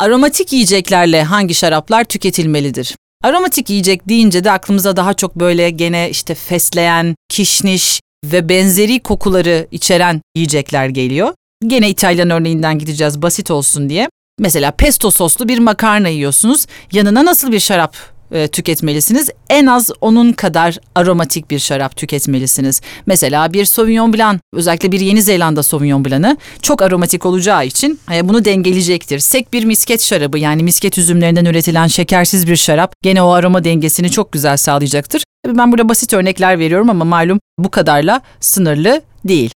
Aromatik yiyeceklerle hangi şaraplar tüketilmelidir? Aromatik yiyecek deyince de aklımıza daha çok böyle gene işte fesleğen, kişniş ve benzeri kokuları içeren yiyecekler geliyor. Gene İtalyan örneğinden gideceğiz basit olsun diye. Mesela pesto soslu bir makarna yiyorsunuz. Yanına nasıl bir şarap e, tüketmelisiniz? En az onun kadar aromatik bir şarap tüketmelisiniz. Mesela bir Sauvignon Blanc, özellikle bir Yeni Zelanda Sauvignon Blanc'ı çok aromatik olacağı için e, bunu dengeleyecektir. Sek bir misket şarabı yani misket üzümlerinden üretilen şekersiz bir şarap gene o aroma dengesini çok güzel sağlayacaktır. Tabii ben burada basit örnekler veriyorum ama malum bu kadarla sınırlı değil.